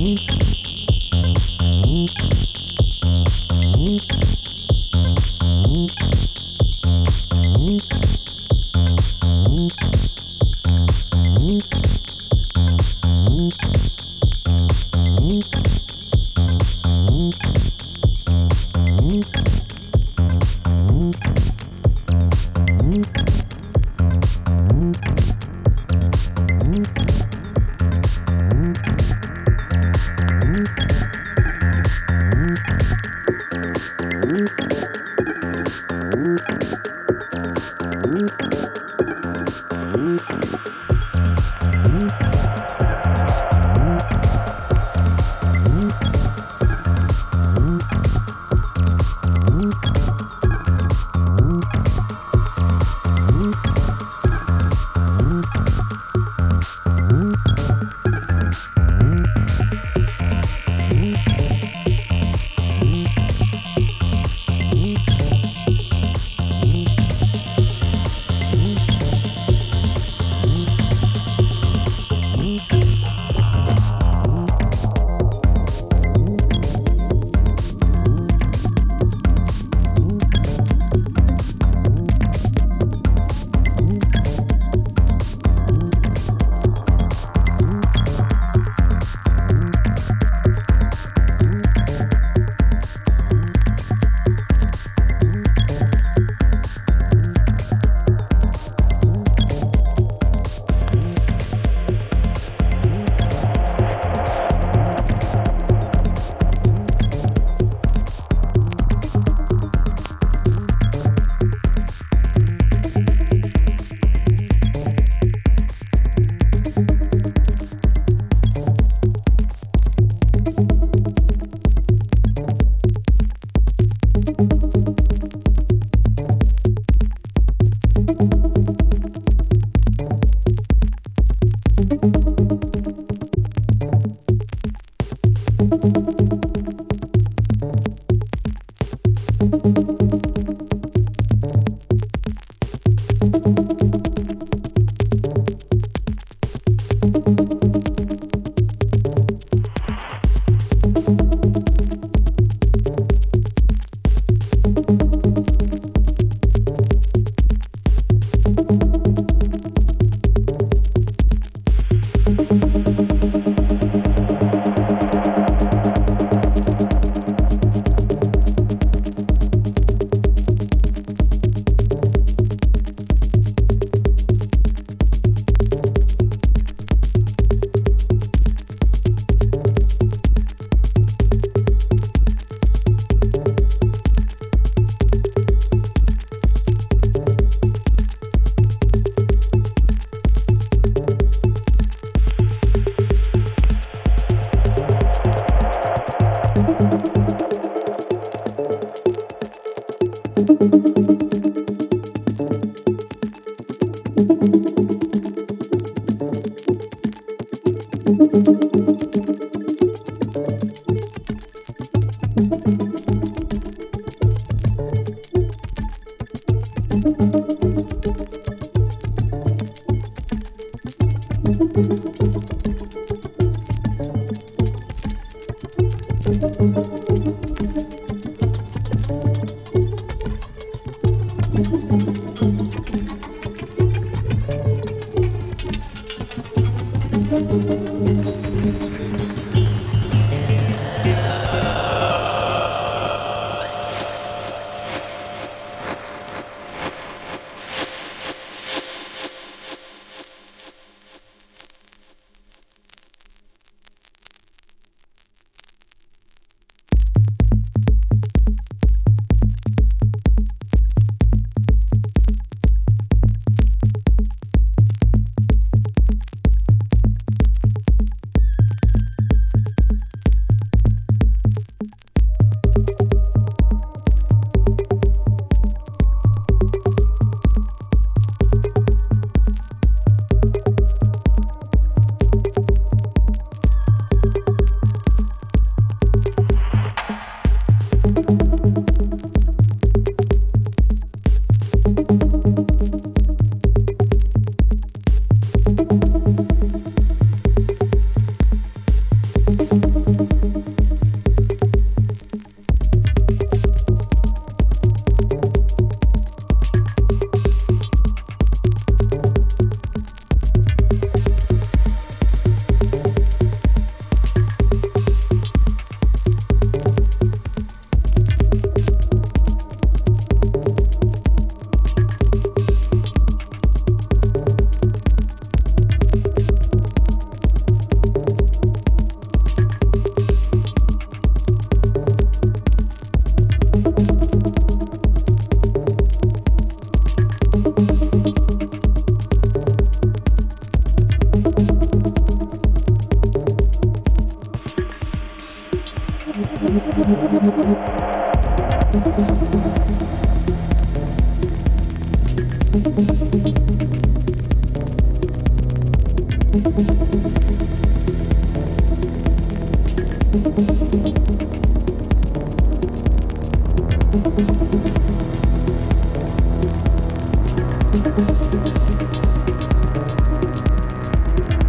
Bye.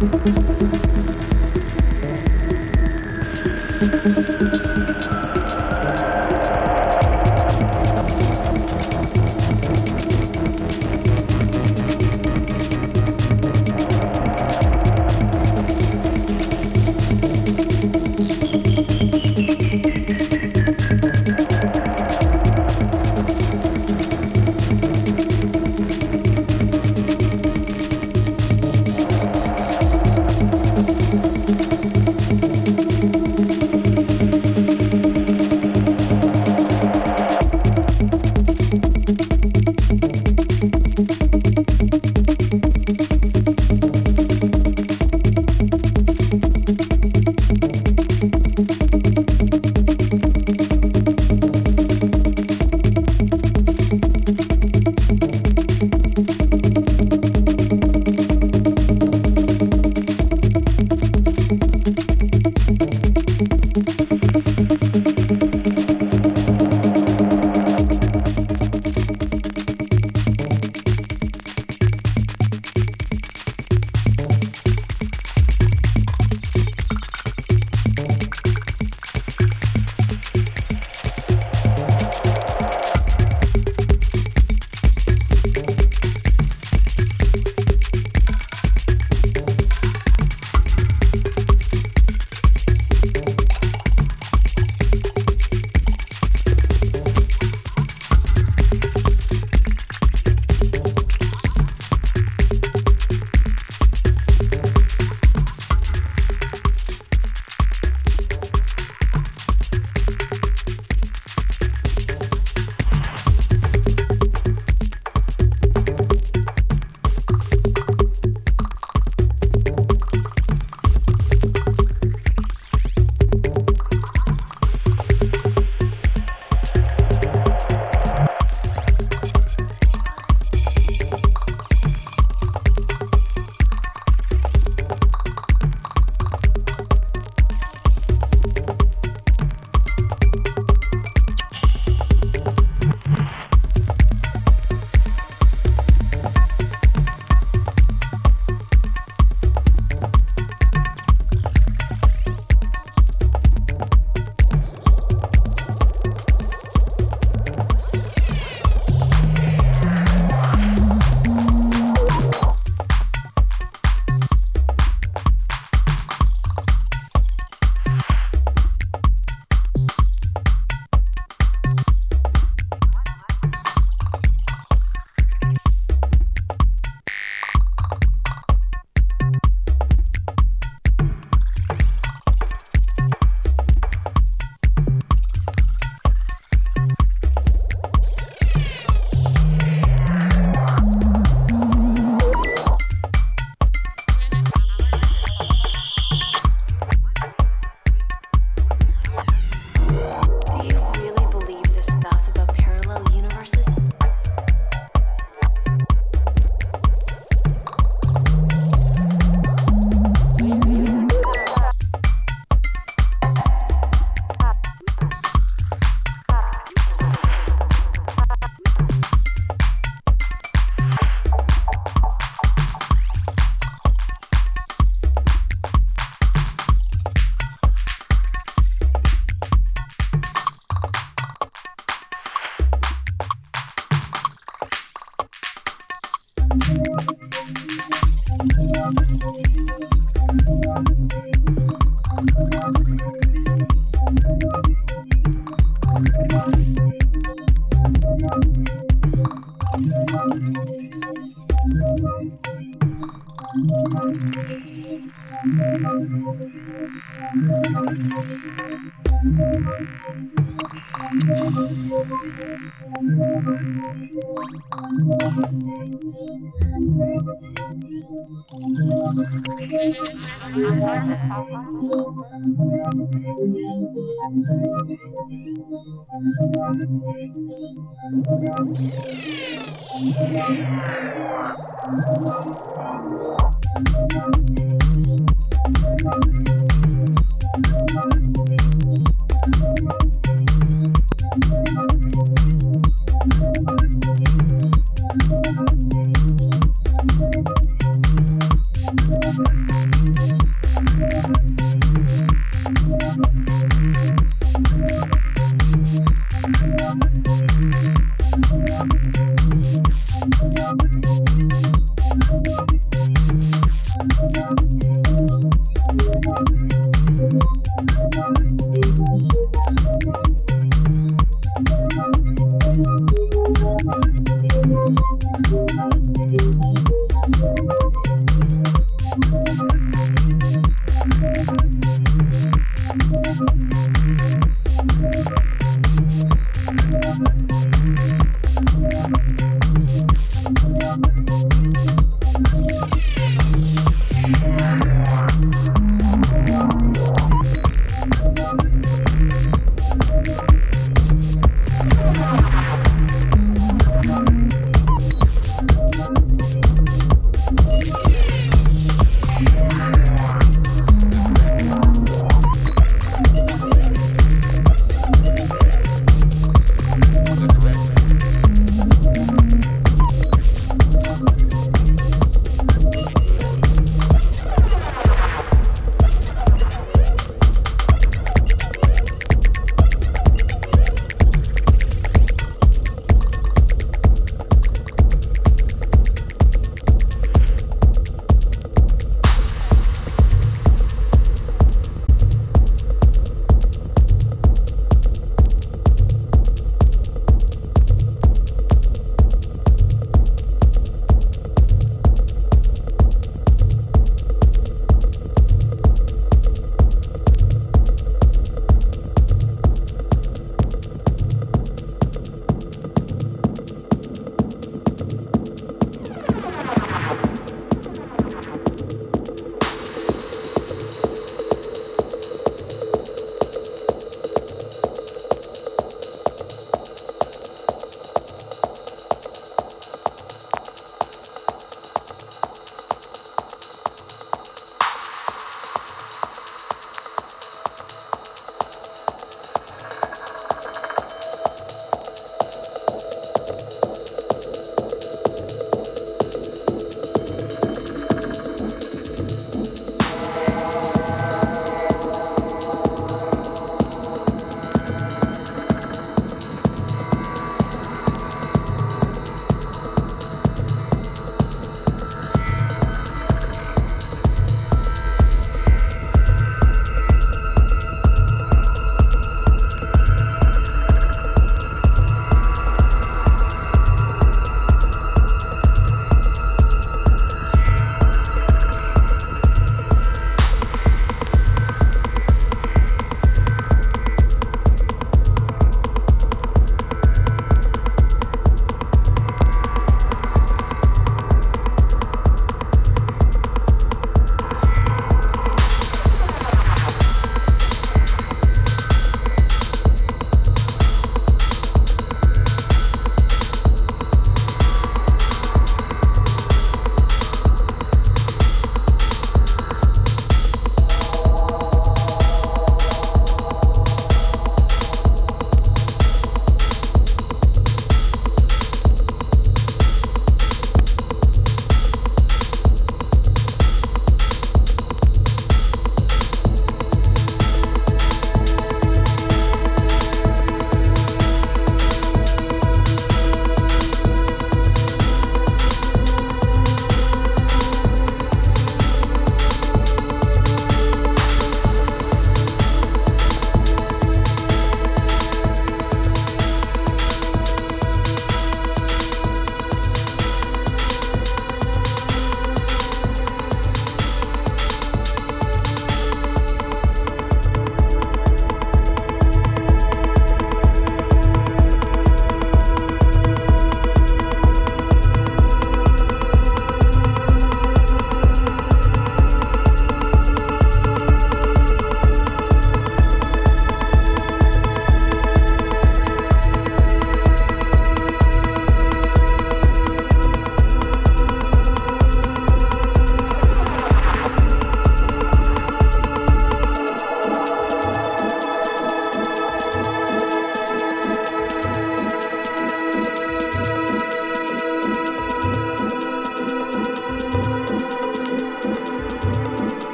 Thank